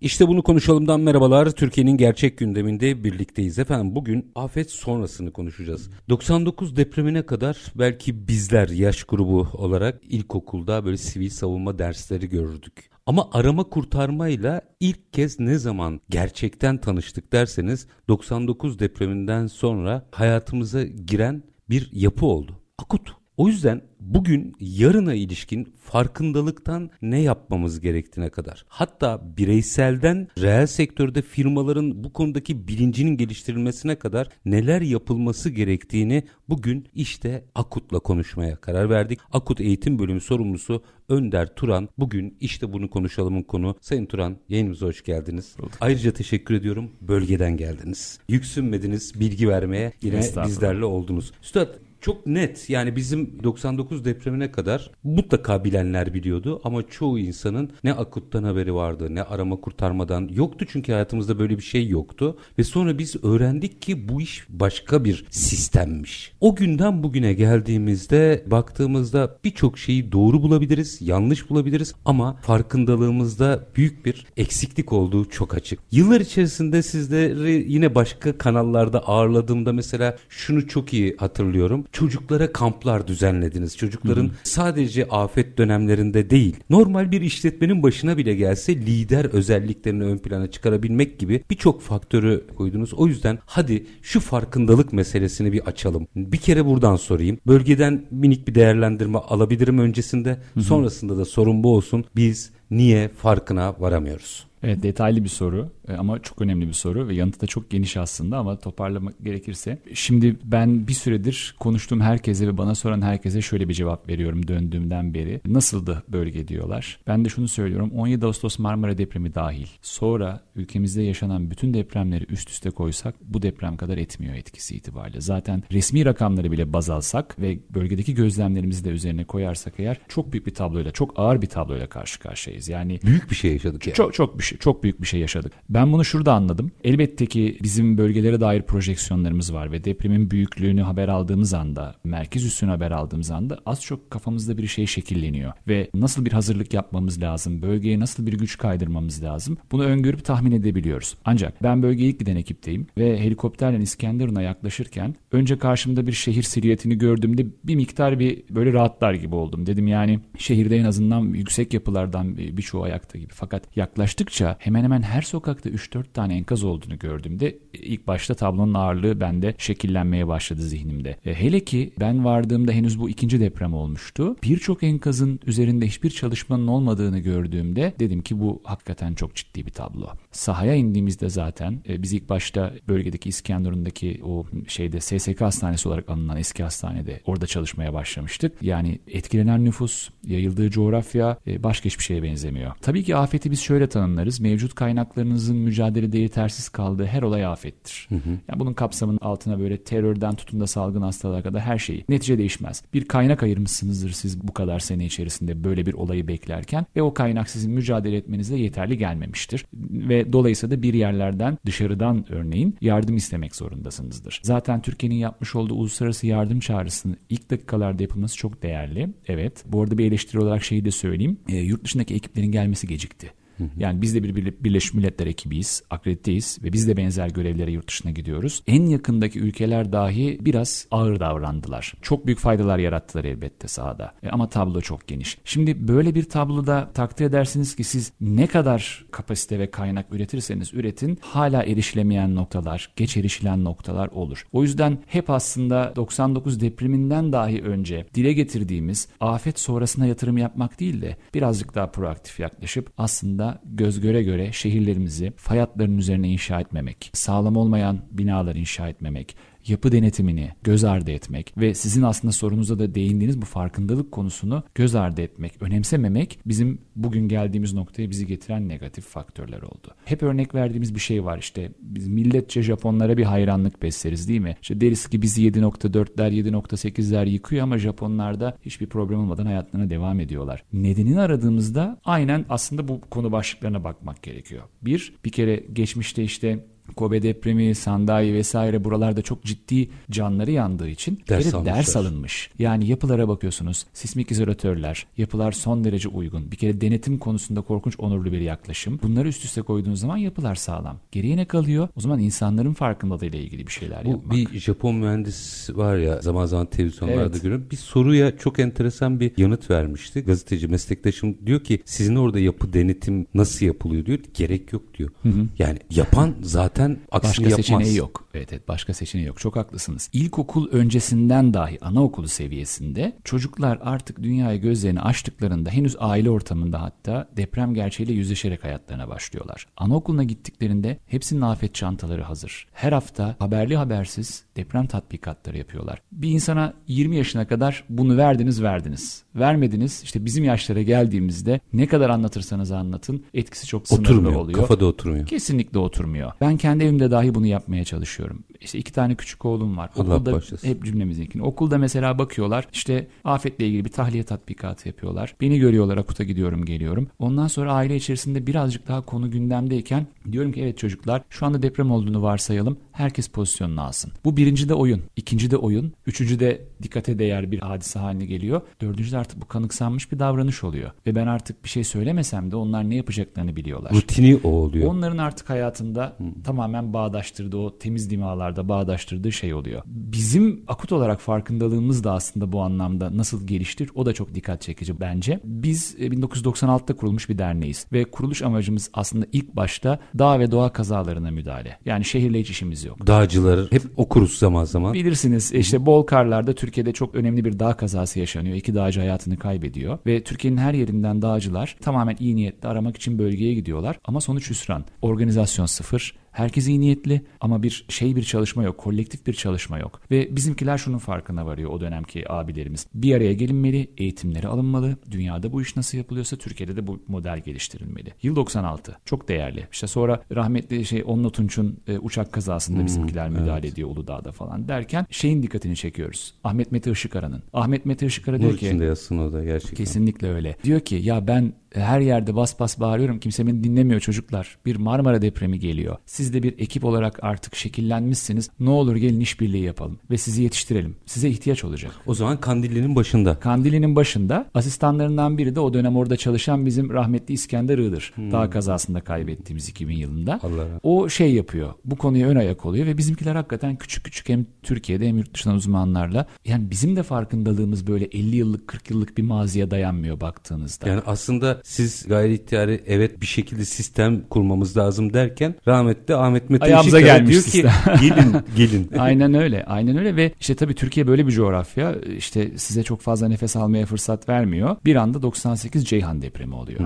İşte bunu konuşalımdan merhabalar. Türkiye'nin gerçek gündeminde birlikteyiz. Efendim bugün afet sonrasını konuşacağız. 99 depremine kadar belki bizler yaş grubu olarak ilkokulda böyle sivil savunma dersleri görürdük. Ama arama kurtarmayla ilk kez ne zaman gerçekten tanıştık derseniz 99 depreminden sonra hayatımıza giren bir yapı oldu. Akut. O yüzden bugün yarına ilişkin farkındalıktan ne yapmamız gerektiğine kadar hatta bireyselden reel sektörde firmaların bu konudaki bilincinin geliştirilmesine kadar neler yapılması gerektiğini bugün işte Akut'la konuşmaya karar verdik. Akut Eğitim Bölümü sorumlusu Önder Turan bugün işte bunu konuşalımın konu. Sayın Turan yayınımıza hoş geldiniz. Bulduk. Ayrıca teşekkür ediyorum. Bölgeden geldiniz. Yüksünmediniz bilgi vermeye yine bizlerle oldunuz. Üstad çok net yani bizim 99 depremine kadar mutlaka bilenler biliyordu ama çoğu insanın ne akuttan haberi vardı ne arama kurtarmadan yoktu çünkü hayatımızda böyle bir şey yoktu ve sonra biz öğrendik ki bu iş başka bir sistemmiş. O günden bugüne geldiğimizde baktığımızda birçok şeyi doğru bulabiliriz, yanlış bulabiliriz ama farkındalığımızda büyük bir eksiklik olduğu çok açık. Yıllar içerisinde sizleri yine başka kanallarda ağırladığımda mesela şunu çok iyi hatırlıyorum çocuklara kamplar düzenlediniz. Çocukların Hı-hı. sadece afet dönemlerinde değil, normal bir işletmenin başına bile gelse lider özelliklerini ön plana çıkarabilmek gibi birçok faktörü koydunuz. O yüzden hadi şu farkındalık meselesini bir açalım. Bir kere buradan sorayım. Bölgeden minik bir değerlendirme alabilirim öncesinde. Hı-hı. Sonrasında da sorun bu olsun. Biz niye farkına varamıyoruz? Evet detaylı bir soru ama çok önemli bir soru ve yanıtı da çok geniş aslında ama toparlamak gerekirse. Şimdi ben bir süredir konuştuğum herkese ve bana soran herkese şöyle bir cevap veriyorum döndüğümden beri. Nasıldı bölge diyorlar. Ben de şunu söylüyorum 17 Ağustos Marmara depremi dahil. Sonra ülkemizde yaşanan bütün depremleri üst üste koysak bu deprem kadar etmiyor etkisi itibariyle. Zaten resmi rakamları bile baz alsak ve bölgedeki gözlemlerimizi de üzerine koyarsak eğer çok büyük bir tabloyla, çok ağır bir tabloyla karşı karşıyayız. Yani büyük bir şey yaşadık yani. Çok çok bir şey, çok büyük bir şey yaşadık. Ben bunu şurada anladım. Elbette ki bizim bölgelere dair projeksiyonlarımız var ve depremin büyüklüğünü haber aldığımız anda, merkez üssünü haber aldığımız anda az çok kafamızda bir şey şekilleniyor ve nasıl bir hazırlık yapmamız lazım, bölgeye nasıl bir güç kaydırmamız lazım bunu öngörüp tahmin edebiliyoruz. Ancak ben bölgeye ilk giden ekipteyim ve helikopterle İskenderun'a yaklaşırken önce karşımda bir şehir silüetini gördüğümde bir miktar bir böyle rahatlar gibi oldum. Dedim yani şehirde en azından yüksek yapılardan birçoğu ayakta gibi. Fakat yaklaştıkça hemen hemen her sokakta 3-4 tane enkaz olduğunu gördüğümde ilk başta tablonun ağırlığı bende şekillenmeye başladı zihnimde. E, hele ki ben vardığımda henüz bu ikinci deprem olmuştu. Birçok enkazın üzerinde hiçbir çalışmanın olmadığını gördüğümde dedim ki bu hakikaten çok ciddi bir tablo. Sahaya indiğimizde zaten e, biz ilk başta bölgedeki İskenderun'daki o şeyde SSK hastanesi olarak anılan eski hastanede orada çalışmaya başlamıştık. Yani etkilenen nüfus, yayıldığı coğrafya e, başka hiçbir şeye benzemiyor. Tabii ki afeti biz şöyle tanımlarız. Mevcut kaynaklarınızın mücadelede yetersiz kaldığı her olay afettir. Hı hı. Yani bunun kapsamının altına böyle terörden tutun da salgın hastalığa kadar her şeyi. Netice değişmez. Bir kaynak ayırmışsınızdır siz bu kadar sene içerisinde böyle bir olayı beklerken ve o kaynak sizin mücadele etmenize yeterli gelmemiştir. Ve dolayısıyla da bir yerlerden dışarıdan örneğin yardım istemek zorundasınızdır. Zaten Türkiye'nin yapmış olduğu uluslararası yardım çağrısının ilk dakikalarda yapılması çok değerli. Evet. Bu arada bir eleştiri olarak şeyi de söyleyeyim. E, yurt dışındaki ekiplerin gelmesi gecikti. Yani biz de bir Birleşmiş Milletler ekibiyiz, akrediteyiz ve biz de benzer görevlere yurt dışına gidiyoruz. En yakındaki ülkeler dahi biraz ağır davrandılar. Çok büyük faydalar yarattılar elbette sahada. E, ama tablo çok geniş. Şimdi böyle bir tabloda takdir edersiniz ki siz ne kadar kapasite ve kaynak üretirseniz üretin hala erişilemeyen noktalar, geç erişilen noktalar olur. O yüzden hep aslında 99 depreminden dahi önce dile getirdiğimiz afet sonrasına yatırım yapmak değil de birazcık daha proaktif yaklaşıp aslında göz göre göre şehirlerimizi fay hatlarının üzerine inşa etmemek, sağlam olmayan binalar inşa etmemek, yapı denetimini göz ardı etmek ve sizin aslında sorunuzda da değindiğiniz bu farkındalık konusunu göz ardı etmek, önemsememek bizim bugün geldiğimiz noktaya bizi getiren negatif faktörler oldu. Hep örnek verdiğimiz bir şey var işte biz milletçe Japonlara bir hayranlık besleriz değil mi? İşte deriz ki bizi 7.4'ler 7.8'ler yıkıyor ama Japonlarda hiçbir problem olmadan hayatlarına devam ediyorlar. Nedenini aradığımızda aynen aslında bu konu başlıklarına bakmak gerekiyor. Bir, bir kere geçmişte işte Kobe depremi, Sandai vesaire buralarda çok ciddi canları yandığı için ders, ders alınmış. Yani yapılara bakıyorsunuz. Sismik izolatörler, yapılar son derece uygun. Bir kere denetim konusunda korkunç onurlu bir yaklaşım. Bunları üst üste koyduğunuz zaman yapılar sağlam. Geriye ne kalıyor? O zaman insanların farkındalığıyla ilgili bir şeyler Bu yapmak. bir Japon mühendis var ya zaman zaman televizyonlarda Evet. görüyorum. Bir soruya çok enteresan bir yanıt vermişti. Gazeteci meslektaşım diyor ki sizin orada yapı denetim nasıl yapılıyor diyor. Gerek yok diyor. Yani yapan zaten aksini Başka yapmaz. seçeneği yok. Evet evet başka seçeneği yok. Çok haklısınız. İlkokul öncesinden dahi anaokulu seviyesinde çocuklar artık dünyaya gözlerini açtıklarında henüz aile ortamında hatta deprem gerçeğiyle yüzleşerek hayatlarına başlıyorlar. Anaokuluna gittiklerinde hepsinin afet çantaları hazır. Her hafta haberli habersiz deprem tatbikatları yapıyorlar. Bir insana 20 yaşına kadar bunu verdiniz verdiniz. Vermediniz işte bizim yaşlara geldiğimizde ne kadar anlatırsanız anlatın etkisi çok sınırlı Oturmuyor. oluyor. Kafada oturmuyor. Kesinlikle oturmuyor. Ben kendi evimde dahi bunu yapmaya çalışıyorum. İşte iki tane küçük oğlum var. Allah Okulda bağışlasın. hep cümlemizinkini. Okulda mesela bakıyorlar işte afetle ilgili bir tahliye tatbikatı yapıyorlar. Beni görüyorlar Akut'a gidiyorum geliyorum. Ondan sonra aile içerisinde birazcık daha konu gündemdeyken diyorum ki evet çocuklar şu anda deprem olduğunu varsayalım. Herkes pozisyonunu alsın. Bu birinci de oyun. ikinci de oyun. Üçüncü de dikkate değer bir hadise haline geliyor. Dördüncü de artık bu kanıksanmış bir davranış oluyor. Ve ben artık bir şey söylemesem de onlar ne yapacaklarını biliyorlar. Rutini o oluyor. Onların artık hayatında tamamen bağdaştırdığı o temiz dimalarda bağdaştırdığı şey oluyor. Bizim akut olarak farkındalığımız da aslında bu anlamda nasıl geliştir o da çok dikkat çekici bence. Biz e, 1996'da kurulmuş bir derneğiz ve kuruluş amacımız aslında ilk başta dağ ve doğa kazalarına müdahale. Yani şehirle hiç işimiz yok. Dağcıları hep okuruz zaman zaman. Bilirsiniz işte bol karlarda Türkiye'de çok önemli bir dağ kazası yaşanıyor. İki dağcı hayatını kaybediyor ve Türkiye'nin her yerinden dağcılar tamamen iyi niyetle aramak için bölgeye gidiyorlar. Ama sonuç hüsran. Organizasyon sıfır. Herkes iyi niyetli ama bir şey bir çalışma yok, kolektif bir çalışma yok. Ve bizimkiler şunun farkına varıyor o dönemki abilerimiz. Bir araya gelinmeli, eğitimleri alınmalı. Dünyada bu iş nasıl yapılıyorsa Türkiye'de de bu model geliştirilmeli. Yıl 96. Çok değerli. İşte sonra rahmetli şey Onno Tunç'un e, uçak kazasında bizimkiler müdahale ediyor Uludağ'da falan derken şeyin dikkatini çekiyoruz. Ahmet Mete Işıkara'nın. Ahmet Mete Işıkara diyor Nur ki içinde yatsın o da gerçekten. Kesinlikle öyle. Diyor ki ya ben her yerde bas bas bağırıyorum kimse beni dinlemiyor çocuklar. Bir Marmara depremi geliyor. Siz de bir ekip olarak artık şekillenmişsiniz. Ne olur gelin işbirliği yapalım ve sizi yetiştirelim. Size ihtiyaç olacak. O zaman Kandilli'nin başında. Kandili'nin başında asistanlarından biri de o dönem orada çalışan bizim rahmetli İskender Iğdır. Dağ kazasında kaybettiğimiz 2000 yılında. Allah O şey yapıyor. Bu konuya ön ayak oluyor ve bizimkiler hakikaten küçük küçük hem Türkiye'de hem yurt dışından uzmanlarla. Yani bizim de farkındalığımız böyle 50 yıllık 40 yıllık bir maziye dayanmıyor baktığınızda. Yani aslında siz gayri ihtiyari evet bir şekilde sistem kurmamız lazım derken rahmetli Ahmet Mete Ayağımıza gelmiş diyor ki gelin gelin. Aynen öyle. Aynen öyle ve işte tabii Türkiye böyle bir coğrafya. İşte size çok fazla nefes almaya fırsat vermiyor. Bir anda 98 Ceyhan depremi oluyor.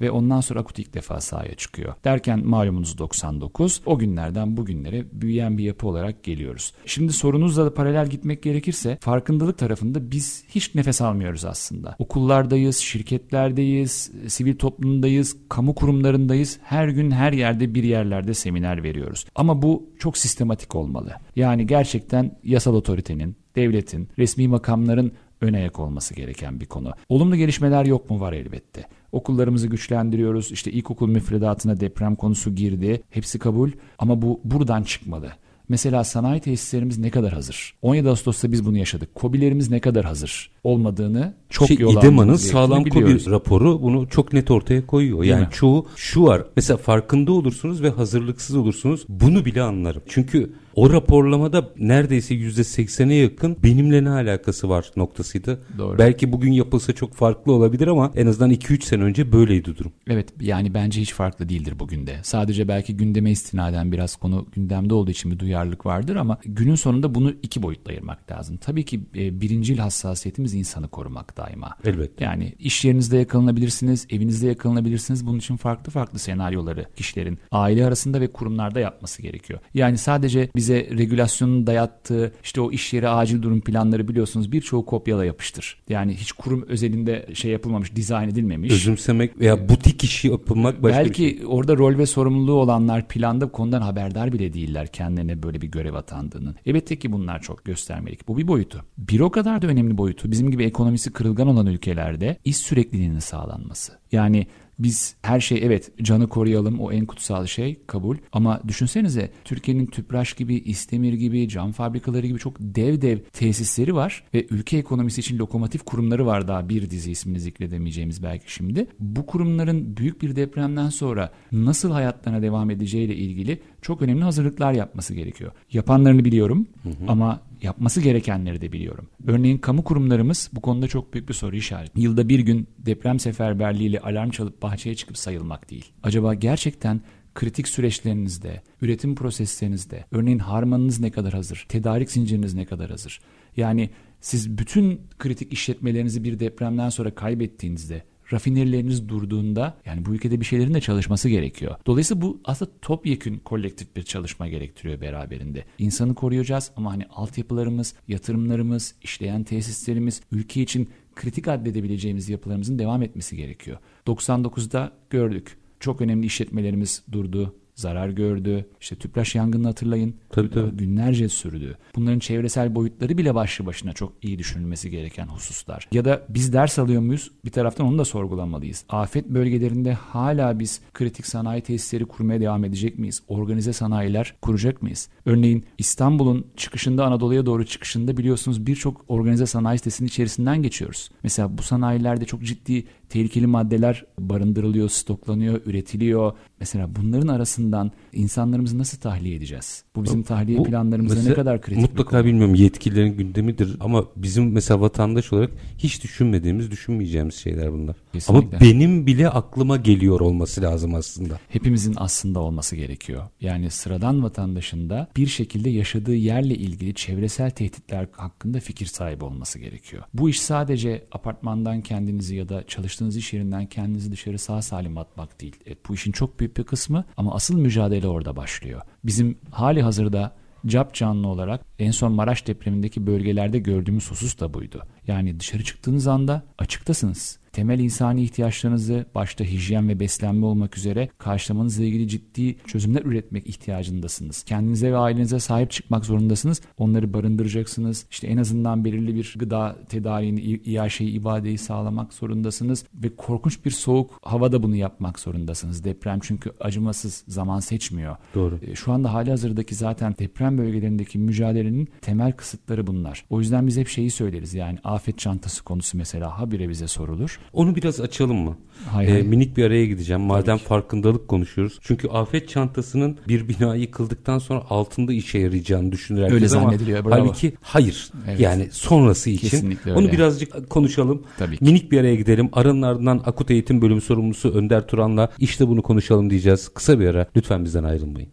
Ve ondan sonra Akut ilk defa sahaya çıkıyor. Derken malumunuz 99. O günlerden bugünlere büyüyen bir yapı olarak geliyoruz. Şimdi sorunuzla da paralel gitmek gerekirse farkındalık tarafında biz hiç nefes almıyoruz aslında. Okullardayız, şirketlerdeyiz, sivil toplumdayız, kamu kurumlarındayız. Her gün her yerde bir yerlerde seminer veriyoruz. Ama bu çok sistematik olmalı. Yani gerçekten yasal otoritenin, devletin, resmi makamların ön ayak olması gereken bir konu. Olumlu gelişmeler yok mu? Var elbette. Okullarımızı güçlendiriyoruz. İşte ilkokul müfredatına deprem konusu girdi. Hepsi kabul ama bu buradan çıkmalı. Mesela sanayi tesislerimiz ne kadar hazır? 17 Ağustos'ta biz bunu yaşadık. Kobilerimiz ne kadar hazır? Olmadığını çok şey, yol İDEMA'nın sağlam biliyoruz. kobi raporu bunu çok net ortaya koyuyor. Değil yani mi? çoğu şu var. Mesela farkında olursunuz ve hazırlıksız olursunuz. Bunu bile anlarım. Çünkü o raporlamada neredeyse %80'e yakın benimle ne alakası var noktasıydı. Doğru. Belki bugün yapılsa çok farklı olabilir ama en azından 2-3 sene önce böyleydi durum. Evet yani bence hiç farklı değildir bugün de. Sadece belki gündeme istinaden biraz konu gündemde olduğu için bir duyarlı duyarlılık vardır ama günün sonunda bunu iki boyutla ayırmak lazım. Tabii ki e, birincil hassasiyetimiz insanı korumak daima. Elbette. Yani iş yerinizde yakalanabilirsiniz, evinizde yakalanabilirsiniz. Bunun için farklı farklı senaryoları kişilerin aile arasında ve kurumlarda yapması gerekiyor. Yani sadece bize regülasyonun dayattığı işte o iş yeri acil durum planları biliyorsunuz birçoğu kopyala yapıştır. Yani hiç kurum özelinde şey yapılmamış, dizayn edilmemiş. Özümsemek veya butik işi yapılmak başka Belki bir şey. orada rol ve sorumluluğu olanlar planda konudan haberdar bile değiller kendilerine böyle bir görev atandığının. Elbette ki bunlar çok göstermelik. Bu bir boyutu. Bir o kadar da önemli boyutu. Bizim gibi ekonomisi kırılgan olan ülkelerde iş sürekliliğinin sağlanması. Yani biz her şey evet canı koruyalım o en kutsal şey kabul ama düşünsenize Türkiye'nin Tüpraş gibi, İstemir gibi, cam fabrikaları gibi çok dev dev tesisleri var ve ülke ekonomisi için lokomotif kurumları var daha bir dizi ismini zikredemeyeceğimiz belki şimdi. Bu kurumların büyük bir depremden sonra nasıl hayatlarına devam edeceğiyle ilgili çok önemli hazırlıklar yapması gerekiyor. Yapanlarını biliyorum ama yapması gerekenleri de biliyorum. Örneğin kamu kurumlarımız bu konuda çok büyük bir soru işareti. Yılda bir gün deprem seferberliğiyle alarm çalıp bahçeye çıkıp sayılmak değil. Acaba gerçekten kritik süreçlerinizde, üretim proseslerinizde, örneğin harmanınız ne kadar hazır, tedarik zinciriniz ne kadar hazır? Yani siz bütün kritik işletmelerinizi bir depremden sonra kaybettiğinizde rafinerileriniz durduğunda yani bu ülkede bir şeylerin de çalışması gerekiyor. Dolayısıyla bu aslında topyekün kolektif bir çalışma gerektiriyor beraberinde. İnsanı koruyacağız ama hani altyapılarımız, yatırımlarımız, işleyen tesislerimiz, ülke için kritik addedebileceğimiz yapılarımızın devam etmesi gerekiyor. 99'da gördük. Çok önemli işletmelerimiz durdu zarar gördü. İşte tüpraş yangını hatırlayın. Tabii, tabii. Günlerce sürdü. Bunların çevresel boyutları bile başlı başına çok iyi düşünülmesi gereken hususlar. Ya da biz ders alıyor muyuz? Bir taraftan onu da sorgulamalıyız. Afet bölgelerinde hala biz kritik sanayi tesisleri kurmaya devam edecek miyiz? Organize sanayiler kuracak mıyız? Örneğin İstanbul'un çıkışında Anadolu'ya doğru çıkışında biliyorsunuz birçok organize sanayi sitesinin içerisinden geçiyoruz. Mesela bu sanayilerde çok ciddi tehlikeli maddeler barındırılıyor, stoklanıyor, üretiliyor. Mesela bunların arasından insanlarımızı nasıl tahliye edeceğiz? Bu bizim tahliye Bu planlarımızda ne kadar kritik Mutlaka bilmiyorum yetkililerin gündemidir ama bizim mesela vatandaş olarak hiç düşünmediğimiz, düşünmeyeceğimiz şeyler bunlar. Kesinlikle. Ama benim bile aklıma geliyor olması lazım aslında. Hepimizin aslında olması gerekiyor. Yani sıradan vatandaşın da bir şekilde yaşadığı yerle ilgili çevresel tehditler hakkında fikir sahibi olması gerekiyor. Bu iş sadece apartmandan kendinizi ya da çalıştığınız iş yerinden kendinizi dışarı sağ salim atmak değil. Evet, bu işin çok büyük bir kısmı ama asıl mücadele orada başlıyor. Bizim hali hazırda cap canlı olarak en son Maraş depremindeki bölgelerde gördüğümüz husus da buydu. Yani dışarı çıktığınız anda açıktasınız. Temel insani ihtiyaçlarınızı başta hijyen ve beslenme olmak üzere karşılamanızla ilgili ciddi çözümler üretmek ihtiyacındasınız. Kendinize ve ailenize sahip çıkmak zorundasınız. Onları barındıracaksınız. İşte en azından belirli bir gıda tedariğini, iaşeyi, ibadeyi sağlamak zorundasınız. Ve korkunç bir soğuk havada bunu yapmak zorundasınız. Deprem çünkü acımasız zaman seçmiyor. Doğru. E, Şu anda hali hazırdaki zaten deprem bölgelerindeki mücadelenin temel kısıtları bunlar. O yüzden biz hep şeyi söyleriz yani afet çantası konusu mesela habire bize sorulur. Onu biraz açalım mı? Hay Ee, hay. minik bir araya gideceğim. Madem farkındalık konuşuyoruz. Çünkü afet çantasının bir bina yıkıldıktan sonra altında işe yarayacağını düşünür herkes Öyle ama zannediliyor, bravo. halbuki hayır. Evet. Yani sonrası için. Kesinlikle Onu öyle. birazcık konuşalım. Tabii ki. Minik bir araya gidelim. Aranın ardından Akut Eğitim Bölümü sorumlusu Önder Turan'la işte bunu konuşalım diyeceğiz. Kısa bir ara. Lütfen bizden ayrılmayın.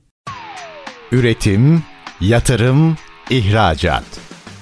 Üretim, yatırım, ihracat.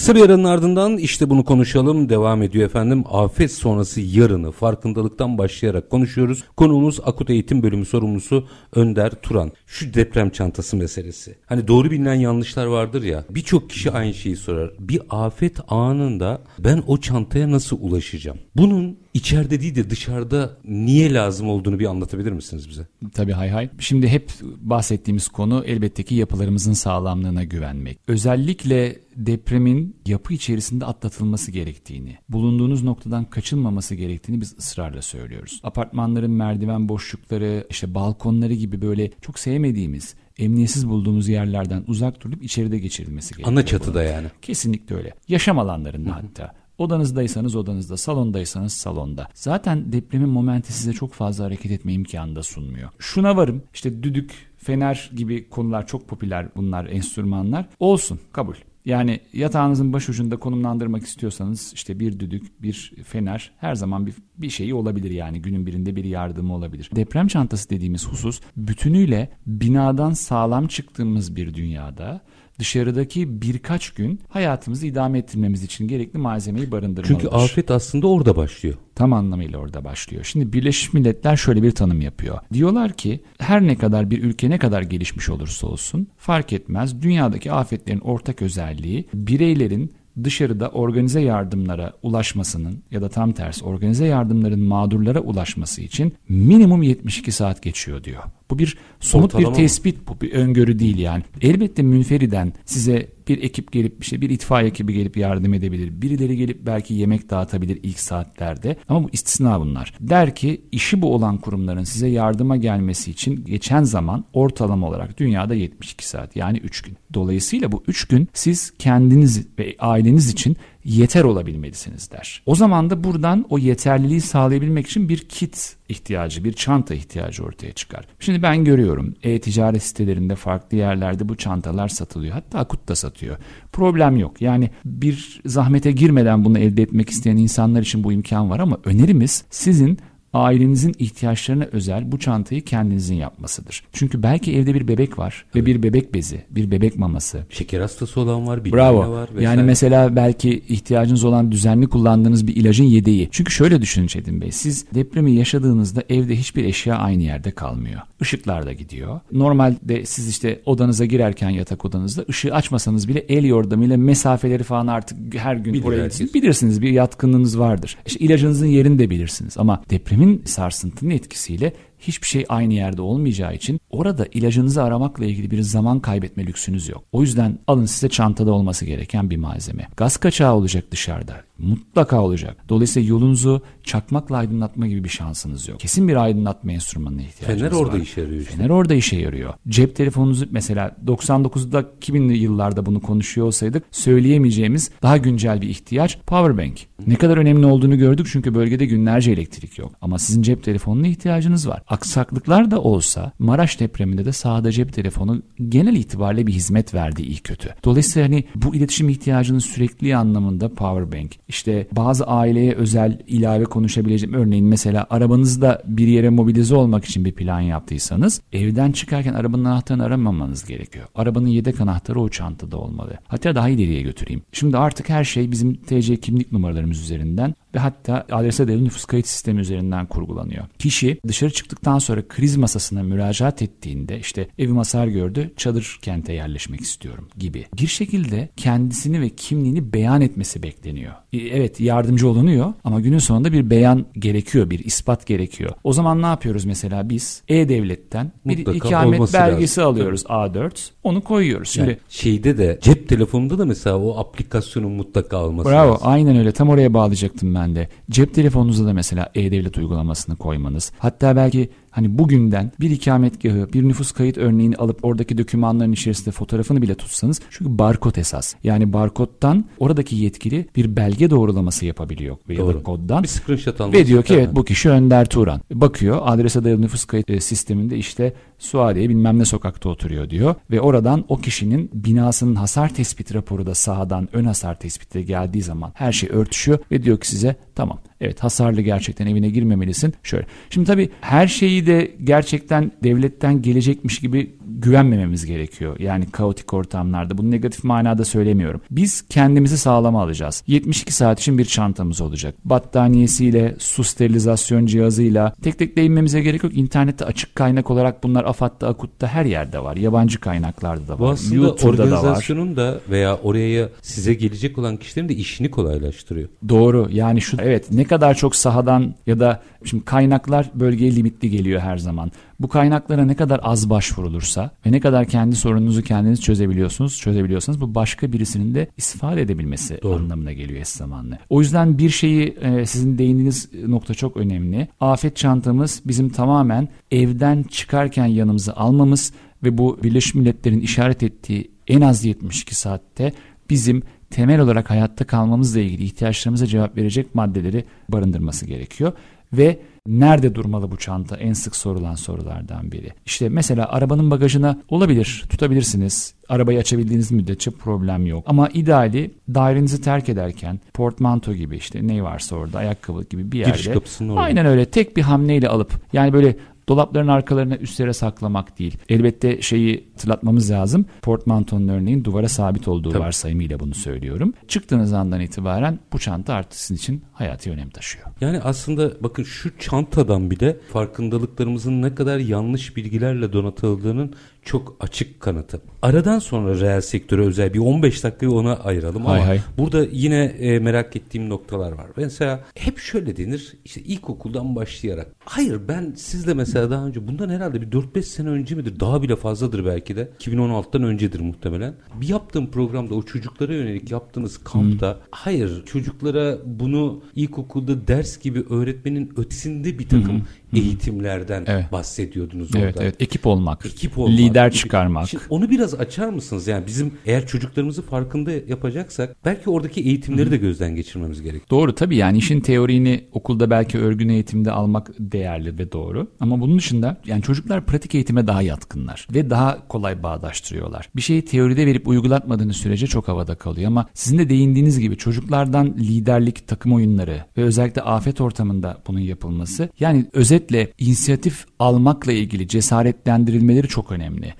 Kısa bir aranın ardından işte bunu konuşalım devam ediyor efendim. Afet sonrası yarını farkındalıktan başlayarak konuşuyoruz. Konuğumuz Akut Eğitim Bölümü sorumlusu Önder Turan. Şu deprem çantası meselesi. Hani doğru bilinen yanlışlar vardır ya. Birçok kişi aynı şeyi sorar. Bir afet anında ben o çantaya nasıl ulaşacağım? Bunun içeride değil de dışarıda niye lazım olduğunu bir anlatabilir misiniz bize? Tabii hay hay. Şimdi hep bahsettiğimiz konu elbette ki yapılarımızın sağlamlığına güvenmek. Özellikle depremin yapı içerisinde atlatılması gerektiğini, bulunduğunuz noktadan kaçınmaması gerektiğini biz ısrarla söylüyoruz. Apartmanların merdiven boşlukları, işte balkonları gibi böyle çok sevmediğimiz, emniyetsiz bulduğumuz yerlerden uzak durup içeride geçirilmesi gerekiyor. Ana çatıda yani. Kesinlikle öyle. Yaşam alanlarında hatta. Odanızdaysanız odanızda, salondaysanız salonda. Zaten depremin momenti size çok fazla hareket etme imkanı da sunmuyor. Şuna varım, işte düdük fener gibi konular çok popüler bunlar enstrümanlar. Olsun kabul. Yani yatağınızın başucunda konumlandırmak istiyorsanız işte bir düdük, bir fener her zaman bir, bir şeyi olabilir yani günün birinde bir yardımı olabilir. Deprem çantası dediğimiz husus bütünüyle binadan sağlam çıktığımız bir dünyada dışarıdaki birkaç gün hayatımızı idame ettirmemiz için gerekli malzemeyi barındırmalıdır. Çünkü afet aslında orada başlıyor. Tam anlamıyla orada başlıyor. Şimdi Birleşmiş Milletler şöyle bir tanım yapıyor. Diyorlar ki her ne kadar bir ülke ne kadar gelişmiş olursa olsun fark etmez dünyadaki afetlerin ortak özelliği bireylerin dışarıda organize yardımlara ulaşmasının ya da tam tersi organize yardımların mağdurlara ulaşması için minimum 72 saat geçiyor diyor. Bu bir somut Ortalama bir tespit, bu bir öngörü değil yani. Elbette münferiden size bir ekip gelip işte bir itfaiye ekibi gelip yardım edebilir. Birileri gelip belki yemek dağıtabilir ilk saatlerde. Ama bu istisna bunlar. Der ki işi bu olan kurumların size yardıma gelmesi için geçen zaman ortalama olarak dünyada 72 saat yani 3 gün. Dolayısıyla bu 3 gün siz kendiniz ve aileniz için yeter olabilmelisiniz der. O zaman da buradan o yeterliliği sağlayabilmek için bir kit ihtiyacı, bir çanta ihtiyacı ortaya çıkar. Şimdi ben görüyorum e-ticaret sitelerinde farklı yerlerde bu çantalar satılıyor. Hatta Akut da satıyor. Problem yok. Yani bir zahmete girmeden bunu elde etmek isteyen insanlar için bu imkan var ama önerimiz sizin ailenizin ihtiyaçlarına özel bu çantayı kendinizin yapmasıdır. Çünkü belki evde bir bebek var ve bir bebek bezi, bir bebek maması. Şeker hastası olan var, bir Bravo. var. Vesaire. Yani mesela belki ihtiyacınız olan düzenli kullandığınız bir ilacın yedeği. Çünkü şöyle düşünün Çetin Bey, siz depremi yaşadığınızda evde hiçbir eşya aynı yerde kalmıyor. Işıklar da gidiyor. Normalde siz işte odanıza girerken yatak odanızda ışığı açmasanız bile el yordamıyla mesafeleri falan artık her gün Bilir oraya bilirsiniz. Bir yatkınlığınız vardır. İşte ilacınızın yerini de bilirsiniz ama deprem depremin sarsıntının etkisiyle hiçbir şey aynı yerde olmayacağı için orada ilacınızı aramakla ilgili bir zaman kaybetme lüksünüz yok. O yüzden alın size çantada olması gereken bir malzeme. Gaz kaçağı olacak dışarıda. Mutlaka olacak. Dolayısıyla yolunuzu çakmakla aydınlatma gibi bir şansınız yok. Kesin bir aydınlatma enstrümanına ihtiyacınız Fener var. orada işe yarıyor işte. Fener orada işe yarıyor. Cep telefonunuzu mesela 99'da 2000'li yıllarda bunu konuşuyor olsaydık söyleyemeyeceğimiz daha güncel bir ihtiyaç powerbank. Ne kadar önemli olduğunu gördük çünkü bölgede günlerce elektrik yok. Ama sizin cep telefonuna ihtiyacınız var. Aksaklıklar da olsa Maraş depreminde de sağda cep telefonu genel itibariyle bir hizmet verdi iyi kötü. Dolayısıyla hani bu iletişim ihtiyacının sürekli anlamında powerbank. İşte bazı aileye özel ilave konuşabileceğim örneğin mesela arabanızda bir yere mobilize olmak için bir plan yaptıysanız evden çıkarken arabanın anahtarını aramamanız gerekiyor. Arabanın yedek anahtarı o çantada olmalı. Hatta daha ileriye götüreyim. Şimdi artık her şey bizim TC kimlik numaralarımız üzerinden ve hatta adrese dayalı nüfus kayıt sistemi üzerinden kurgulanıyor. Kişi dışarı çıktıktan sonra kriz masasına müracaat ettiğinde işte evim hasar gördü çadır kente yerleşmek istiyorum gibi bir şekilde kendisini ve kimliğini beyan etmesi bekleniyor. E, evet yardımcı olunuyor ama günün sonunda bir beyan gerekiyor, bir ispat gerekiyor. O zaman ne yapıyoruz mesela biz E-Devlet'ten bir Mutlaka ikamet belgesi lazım. alıyoruz Tabii. A4 onu koyuyoruz. Şimdi yani şeyde de cep telefonunda da mesela o aplikasyonun mutlaka alması Bravo lazım. aynen öyle tam oraya bağlayacaktım ben de. Cep telefonunuza da mesela E-Devlet uygulamasını koymanız. Hatta belki hani bugünden bir ikametgahı, bir nüfus kayıt örneğini alıp oradaki dokümanların içerisinde fotoğrafını bile tutsanız çünkü barkod esas. Yani barkodtan oradaki yetkili bir belge doğrulaması yapabiliyor Doğru. koddan. Bir screenshot alması. Ve diyor ki evet bu kişi Önder Turan. Bakıyor adrese dayalı nüfus kayıt e, sisteminde işte Suadiye bilmem ne sokakta oturuyor diyor. Ve oradan o kişinin binasının hasar tespit raporu da sahadan ön hasar tespiti geldiği zaman her şey örtüşüyor ve diyor ki size tamam Evet hasarlı gerçekten evine girmemelisin. Şöyle. Şimdi tabii her şeyi de gerçekten devletten gelecekmiş gibi güvenmememiz gerekiyor. Yani kaotik ortamlarda. Bunu negatif manada söylemiyorum. Biz kendimizi sağlama alacağız. 72 saat için bir çantamız olacak. Battaniyesiyle, su sterilizasyon cihazıyla tek tek değinmemize gerek yok. İnternette açık kaynak olarak bunlar AFAD'da, AKUT'ta her yerde var. Yabancı kaynaklarda da var. Bu aslında YouTube'da organizasyonun da, da veya oraya size gelecek olan kişilerin de işini kolaylaştırıyor. Doğru. Yani şu evet ne kadar çok sahadan ya da şimdi kaynaklar bölgeye limitli geliyor her zaman. Bu kaynaklara ne kadar az başvurulursa ve ne kadar kendi sorununuzu kendiniz çözebiliyorsunuz, çözebiliyorsanız bu başka birisinin de istifade edebilmesi Doğru. anlamına geliyor eş zamanlı. O yüzden bir şeyi e, sizin değindiğiniz nokta çok önemli. Afet çantamız bizim tamamen evden çıkarken yanımıza almamız ve bu Birleşmiş Milletler'in işaret ettiği en az 72 saatte bizim temel olarak hayatta kalmamızla ilgili ihtiyaçlarımıza cevap verecek maddeleri barındırması gerekiyor. Ve Nerede durmalı bu çanta? En sık sorulan sorulardan biri. İşte mesela arabanın bagajına olabilir tutabilirsiniz. Arabayı açabildiğiniz müddetçe problem yok. Ama ideali dairenizi terk ederken portmanto gibi işte ne varsa orada ayakkabı gibi bir yerde. Giriş kapısının orada. Aynen öyle tek bir hamleyle alıp yani böyle dolapların arkalarına üstlere saklamak değil. Elbette şeyi hatırlatmamız lazım. Portmantonun örneğin duvara sabit olduğu Tabii. varsayımıyla bunu söylüyorum. Çıktığınız andan itibaren bu çanta artık sizin için hayati önem taşıyor. Yani aslında bakın şu çantadan bile farkındalıklarımızın ne kadar yanlış bilgilerle donatıldığının çok açık kanıtı. Aradan sonra reel sektöre özel bir 15 dakikayı ona ayıralım Hay ama hay. burada yine e, merak ettiğim noktalar var. Mesela hep şöyle denir işte ilkokuldan başlayarak. Hayır ben sizle mesela daha önce bundan herhalde bir 4-5 sene önce midir daha bile fazladır belki de 2016'dan öncedir muhtemelen. Bir yaptığım programda o çocuklara yönelik yaptığınız kampta hayır çocuklara bunu ilkokulda ders gibi öğretmenin ötesinde bir takım eğitimlerden Evet. bahsediyordunuz Evet orada. evet ekip olmak, Ekip olmak lider gibi. çıkarmak. Şimdi onu biraz açar mısınız? Yani bizim eğer çocuklarımızı farkında yapacaksak belki oradaki eğitimleri de gözden geçirmemiz gerek. Doğru tabii yani işin teorini okulda belki örgün eğitimde almak değerli ve doğru. Ama bunun dışında yani çocuklar pratik eğitime daha yatkınlar ve daha kolay bağdaştırıyorlar. Bir şeyi teoride verip uygulatmadığınız sürece çok havada kalıyor ama sizin de değindiğiniz gibi çocuklardan liderlik, takım oyunları ve özellikle afet ortamında bunun yapılması yani özetle inisiyatif almakla ilgili cesaretlendirilmeleri çok önemli.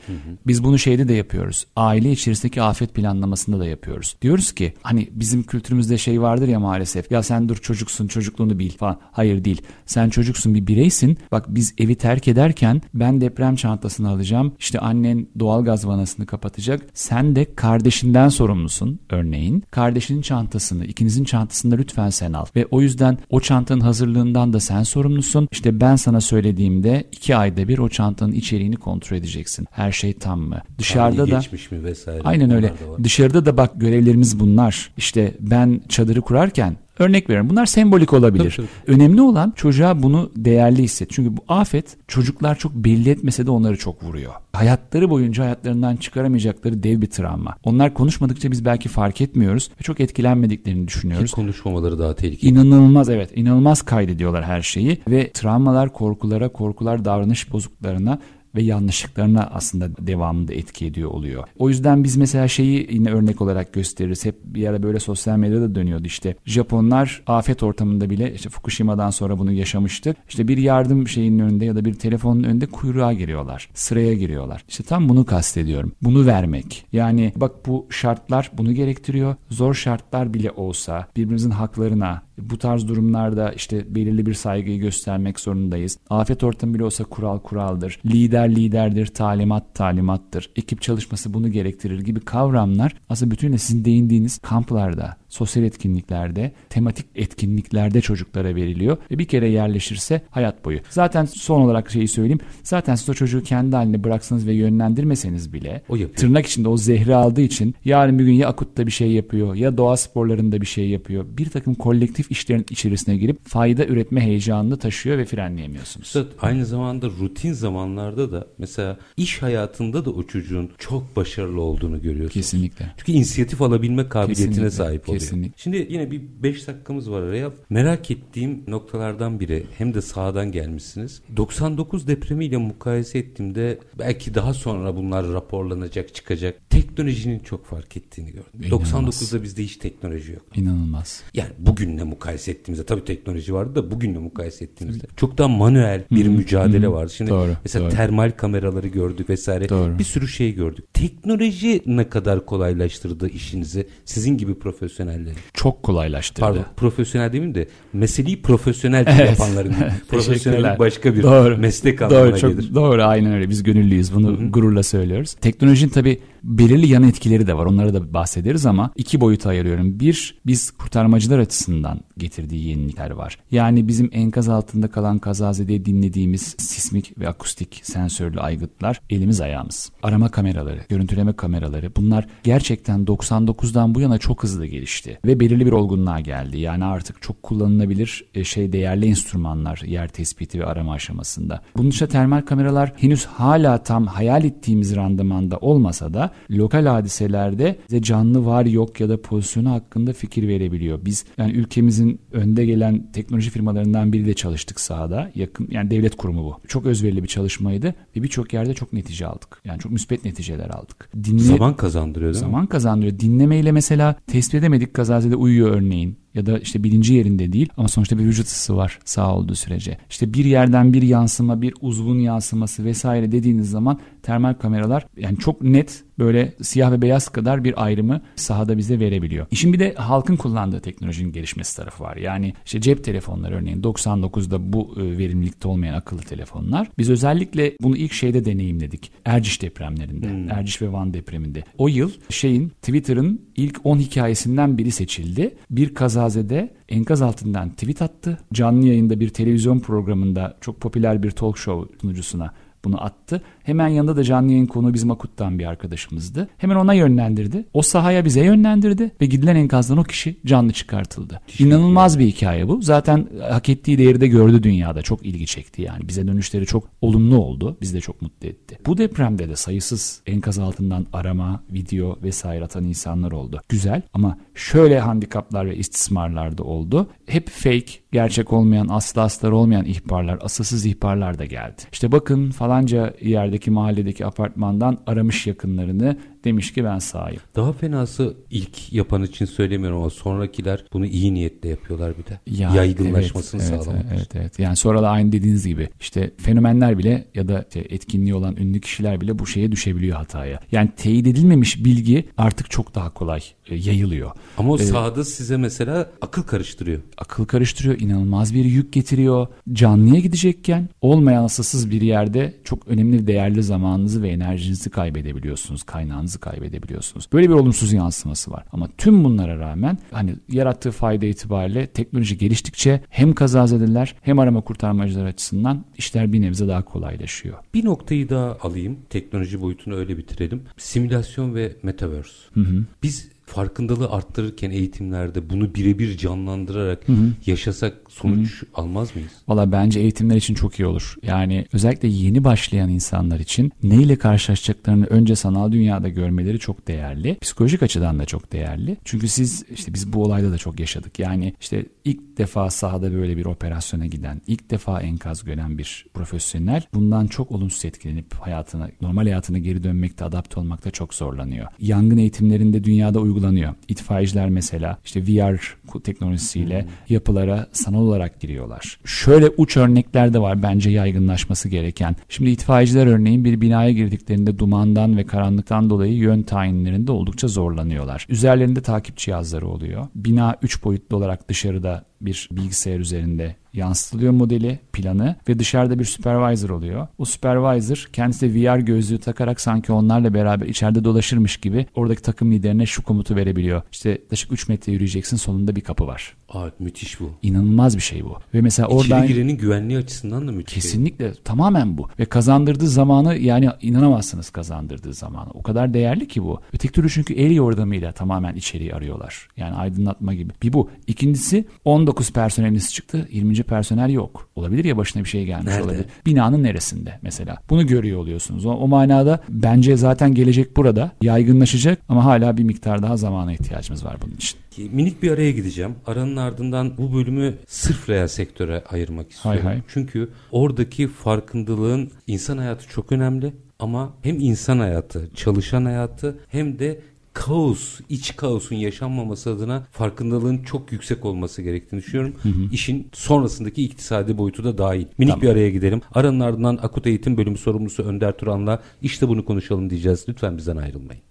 Biz bunu şeyde de yapıyoruz. Aile içerisindeki afet planlamasında da yapıyoruz. Diyoruz ki hani bizim kültürümüzde şey vardır ya maalesef. Ya sen dur çocuksun çocukluğunu bil falan. Hayır değil. Sen çocuksun bir bireysin. Bak biz evi terk ederken ben deprem çantasını alacağım. İşte annen doğalgaz vanasını kapatacak. Sen de kardeşinden sorumlusun örneğin. Kardeşinin çantasını, ikinizin çantasını lütfen sen al. Ve o yüzden o çantanın hazırlığından da sen sorumlusun. İşte ben sana söylediğimde iki ayda bir o çantanın içeriğini kontrol edeceksin. Her şey tam mı? Dışarıda Tarihi da geçmiş mi vesaire. Aynen öyle. da var. Dışarıda da bak görevlerimiz bunlar. İşte ben çadırı kurarken örnek veriyorum. Bunlar sembolik olabilir. Tabii, Önemli olan çocuğa bunu değerli hisset. Çünkü bu afet çocuklar çok belli etmese de onları çok vuruyor. Hayatları boyunca hayatlarından çıkaramayacakları dev bir travma. Onlar konuşmadıkça biz belki fark etmiyoruz ve çok etkilenmediklerini Ki düşünüyoruz. konuşmamaları daha tehlikeli. İnanılmaz evet inanılmaz kaydediyorlar her şeyi ve travmalar korkulara korkular davranış bozukluklarına ve yanlışlıklarına aslında devamında etki ediyor oluyor. O yüzden biz mesela şeyi yine örnek olarak gösteririz. Hep bir ara böyle sosyal medyada dönüyordu işte. Japonlar afet ortamında bile işte Fukushima'dan sonra bunu yaşamıştı. İşte bir yardım şeyinin önünde ya da bir telefonun önünde kuyruğa giriyorlar. Sıraya giriyorlar. İşte tam bunu kastediyorum. Bunu vermek. Yani bak bu şartlar bunu gerektiriyor. Zor şartlar bile olsa birbirimizin haklarına bu tarz durumlarda işte belirli bir saygıyı göstermek zorundayız. Afet ortamı bile olsa kural kuraldır. Lider liderdir, talimat talimattır. Ekip çalışması bunu gerektirir gibi kavramlar aslında bütünle sizin değindiğiniz kamplarda, sosyal etkinliklerde, tematik etkinliklerde çocuklara veriliyor ve bir kere yerleşirse hayat boyu. Zaten son olarak şeyi söyleyeyim. Zaten siz o çocuğu kendi haline bıraksanız ve yönlendirmeseniz bile O yapıyor. tırnak içinde o zehri aldığı için yarın bir gün ya akutta bir şey yapıyor ya doğa sporlarında bir şey yapıyor. Bir takım kolektif işlerin içerisine girip fayda üretme heyecanını taşıyor ve frenleyemiyorsunuz. Üstad, aynı zamanda rutin zamanlarda da mesela iş hayatında da o çocuğun çok başarılı olduğunu görüyorsunuz. Kesinlikle. Çünkü inisiyatif alabilme kabiliyetine Kesinlikle, sahip oluyor. Kesinlikle. Şimdi yine bir 5 dakikamız var araya. Merak ettiğim noktalardan biri hem de sağdan gelmişsiniz. 99 depremiyle mukayese ettiğimde belki daha sonra bunlar raporlanacak, çıkacak. Teknolojinin çok fark ettiğini gördüm. İnanılmaz. 99'da bizde hiç teknoloji yok. İnanılmaz. Yani bugünle mukayese ettiğimizde tabii teknoloji vardı da bugünle mukayese ettiğimizde çok daha manuel bir mücadele vardı. Şimdi Doğru, mesela doğru. termal kameraları gördük vesaire. Doğru. Bir sürü şey gördük. Teknoloji ne kadar kolaylaştırdı işinizi sizin gibi profesyonelleri? Çok kolaylaştırdı. Pardon profesyonel demeyeyim de meseleyi profesyonel Evet. yapanların. Profesyonellik başka bir Doğru. meslek anlamına Doğru, çok gelir. doğru aynen öyle. Biz gönüllüyüz. Bunu gururla söylüyoruz. Teknolojinin tabii belirli yan etkileri de var. Onlara da bahsederiz ama iki boyuta ayırıyorum. Bir, biz kurtarmacılar açısından getirdiği yenilikler var. Yani bizim enkaz altında kalan kazazede dinlediğimiz sismik ve akustik sensörlü aygıtlar elimiz ayağımız. Arama kameraları, görüntüleme kameraları bunlar gerçekten 99'dan bu yana çok hızlı gelişti ve belirli bir olgunluğa geldi. Yani artık çok kullanılabilir e, şey değerli enstrümanlar yer tespiti ve arama aşamasında. Bunun dışında termal kameralar henüz hala tam hayal ettiğimiz randımanda olmasa da lokal hadiselerde canlı var yok ya da pozisyonu hakkında fikir verebiliyor. Biz yani ülkemizin önde gelen teknoloji firmalarından biriyle çalıştık sahada. Yakın yani devlet kurumu bu. Çok özverili bir çalışmaydı ve birçok yerde çok netice aldık. Yani çok müspet neticeler aldık. Dinle, zaman kazandırıyor değil zaman mi? kazandırıyor. Dinlemeyle mesela tespit edemedik kazazede uyuyor örneğin ya da işte bilinci yerinde değil ama sonuçta bir vücut ısı var sağ olduğu sürece. İşte bir yerden bir yansıma, bir uzvun yansıması vesaire dediğiniz zaman termal kameralar yani çok net böyle siyah ve beyaz kadar bir ayrımı sahada bize verebiliyor. İşin bir de halkın kullandığı teknolojinin gelişmesi tarafı var. Yani işte cep telefonları örneğin 99'da bu e, verimlilikte olmayan akıllı telefonlar. Biz özellikle bunu ilk şeyde deneyimledik. Erciş depremlerinde. Hmm. Erciş ve Van depreminde. O yıl şeyin Twitter'ın ilk 10 hikayesinden biri seçildi. Bir kazazede enkaz altından tweet attı. Canlı yayında bir televizyon programında çok popüler bir talk show sunucusuna bunu attı. Hemen yanında da canlı yayın konu bizim Akut'tan bir arkadaşımızdı. Hemen ona yönlendirdi. O sahaya bize yönlendirdi ve gidilen enkazdan o kişi canlı çıkartıldı. İnanılmaz bir hikaye bu. Zaten hak ettiği değeri de gördü dünyada. Çok ilgi çekti yani. Bize dönüşleri çok olumlu oldu. Bizi de çok mutlu etti. Bu depremde de sayısız enkaz altından arama, video vesaire atan insanlar oldu. Güzel ama şöyle handikaplar ve istismarlar da oldu. Hep fake, gerçek olmayan, aslı astar olmayan ihbarlar, asılsız ihbarlar da geldi. İşte bakın falanca yerdeki mahalledeki apartmandan aramış yakınlarını demiş ki ben sahayım. Daha fenası ilk yapan için söylemiyorum ama sonrakiler bunu iyi niyetle yapıyorlar bir de. Ya, Yaygınlaşmasını evet, sağlamak. Evet, evet, evet. Yani sonra da aynı dediğiniz gibi işte fenomenler bile ya da işte etkinliği olan ünlü kişiler bile bu şeye düşebiliyor hataya. Yani teyit edilmemiş bilgi artık çok daha kolay e, yayılıyor. Ama o ee, sahada size mesela akıl karıştırıyor. Akıl karıştırıyor, inanılmaz bir yük getiriyor. Canlıya gidecekken olmayan asılsız bir yerde çok önemli değerli zamanınızı ve enerjinizi kaybedebiliyorsunuz. Kaynağınızı kaybedebiliyorsunuz. Böyle bir olumsuz yansıması var. Ama tüm bunlara rağmen hani yarattığı fayda itibariyle teknoloji geliştikçe hem kazazedeler hem arama kurtarmacılar açısından işler bir nebze daha kolaylaşıyor. Bir noktayı daha alayım. Teknoloji boyutunu öyle bitirelim. Simülasyon ve metaverse. Hı hı. Biz farkındalığı arttırırken eğitimlerde bunu birebir canlandırarak hı hı. yaşasak sonuç hı almaz mıyız? Valla bence eğitimler için çok iyi olur. Yani özellikle yeni başlayan insanlar için neyle karşılaşacaklarını önce sanal dünyada görmeleri çok değerli. Psikolojik açıdan da çok değerli. Çünkü siz işte biz bu olayda da çok yaşadık. Yani işte ilk defa sahada böyle bir operasyona giden, ilk defa enkaz gören bir profesyonel bundan çok olumsuz etkilenip hayatına, normal hayatına geri dönmekte, adapte olmakta çok zorlanıyor. Yangın eğitimlerinde dünyada uygulanıyor. İtfaiyeciler mesela işte VR teknolojisiyle yapılara sanal olarak giriyorlar. Şöyle uç örnekler de var bence yaygınlaşması gereken. Şimdi itfaiyeciler örneğin bir binaya girdiklerinde dumandan ve karanlıktan dolayı yön tayinlerinde oldukça zorlanıyorlar. Üzerlerinde takip cihazları oluyor. Bina 3 boyutlu olarak dışarıda bir bilgisayar üzerinde yansıtılıyor modeli, planı ve dışarıda bir supervisor oluyor. O supervisor kendisi de VR gözlüğü takarak sanki onlarla beraber içeride dolaşırmış gibi oradaki takım liderine şu komutu verebiliyor. İşte yaklaşık 3 metre yürüyeceksin sonunda bir kapı var. Aa, müthiş bu. İnanılmaz bir şey bu. Ve mesela İçeri oradan girenin güvenliği açısından da müthiş. Kesinlikle şey. tamamen bu. Ve kazandırdığı zamanı yani inanamazsınız kazandırdığı zamanı. O kadar değerli ki bu. Öteki türlü çünkü el yordamıyla tamamen içeriği arıyorlar. Yani aydınlatma gibi. Bir bu. İkincisi 19 personeliniz çıktı. 20. personel yok. Olabilir ya başına bir şey gelmiş Nerede? olabilir. Binanın neresinde mesela. Bunu görüyor oluyorsunuz. O, o manada bence zaten gelecek burada. Yaygınlaşacak ama hala bir miktar daha zamana ihtiyacımız var bunun için. Minik bir araya gideceğim. Aranın ardından bu bölümü sırf reel sektöre ayırmak istiyorum. Hay hay. Çünkü oradaki farkındalığın insan hayatı çok önemli ama hem insan hayatı, çalışan hayatı hem de kaos, iç kaosun yaşanmaması adına farkındalığın çok yüksek olması gerektiğini düşünüyorum. Hı hı. İşin sonrasındaki iktisadi boyutu da dahil. Minik tamam. bir araya gidelim. Aranın ardından Akut Eğitim Bölümü sorumlusu Önder Turan'la işte bunu konuşalım diyeceğiz. Lütfen bizden ayrılmayın.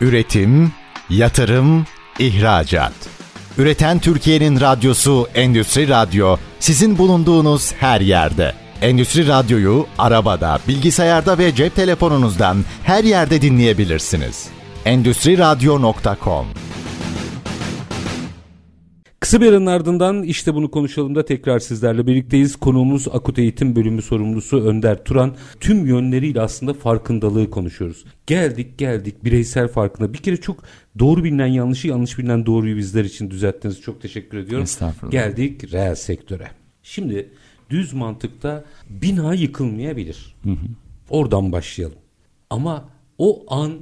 Üretim, yatırım, ihracat. Üreten Türkiye'nin radyosu Endüstri Radyo sizin bulunduğunuz her yerde. Endüstri Radyo'yu arabada, bilgisayarda ve cep telefonunuzdan her yerde dinleyebilirsiniz. Endüstri Radyo.com Kısa bir aranın ardından işte bunu konuşalım da tekrar sizlerle birlikteyiz. Konuğumuz Akut Eğitim Bölümü sorumlusu Önder Turan. Tüm yönleriyle aslında farkındalığı konuşuyoruz. Geldik geldik bireysel farkında. Bir kere çok doğru bilinen yanlışı yanlış bilinen doğruyu bizler için düzelttiniz. Çok teşekkür ediyorum. Estağfurullah. Geldik reel sektöre. Şimdi düz mantıkta bina yıkılmayabilir. Hı hı. Oradan başlayalım. Ama O an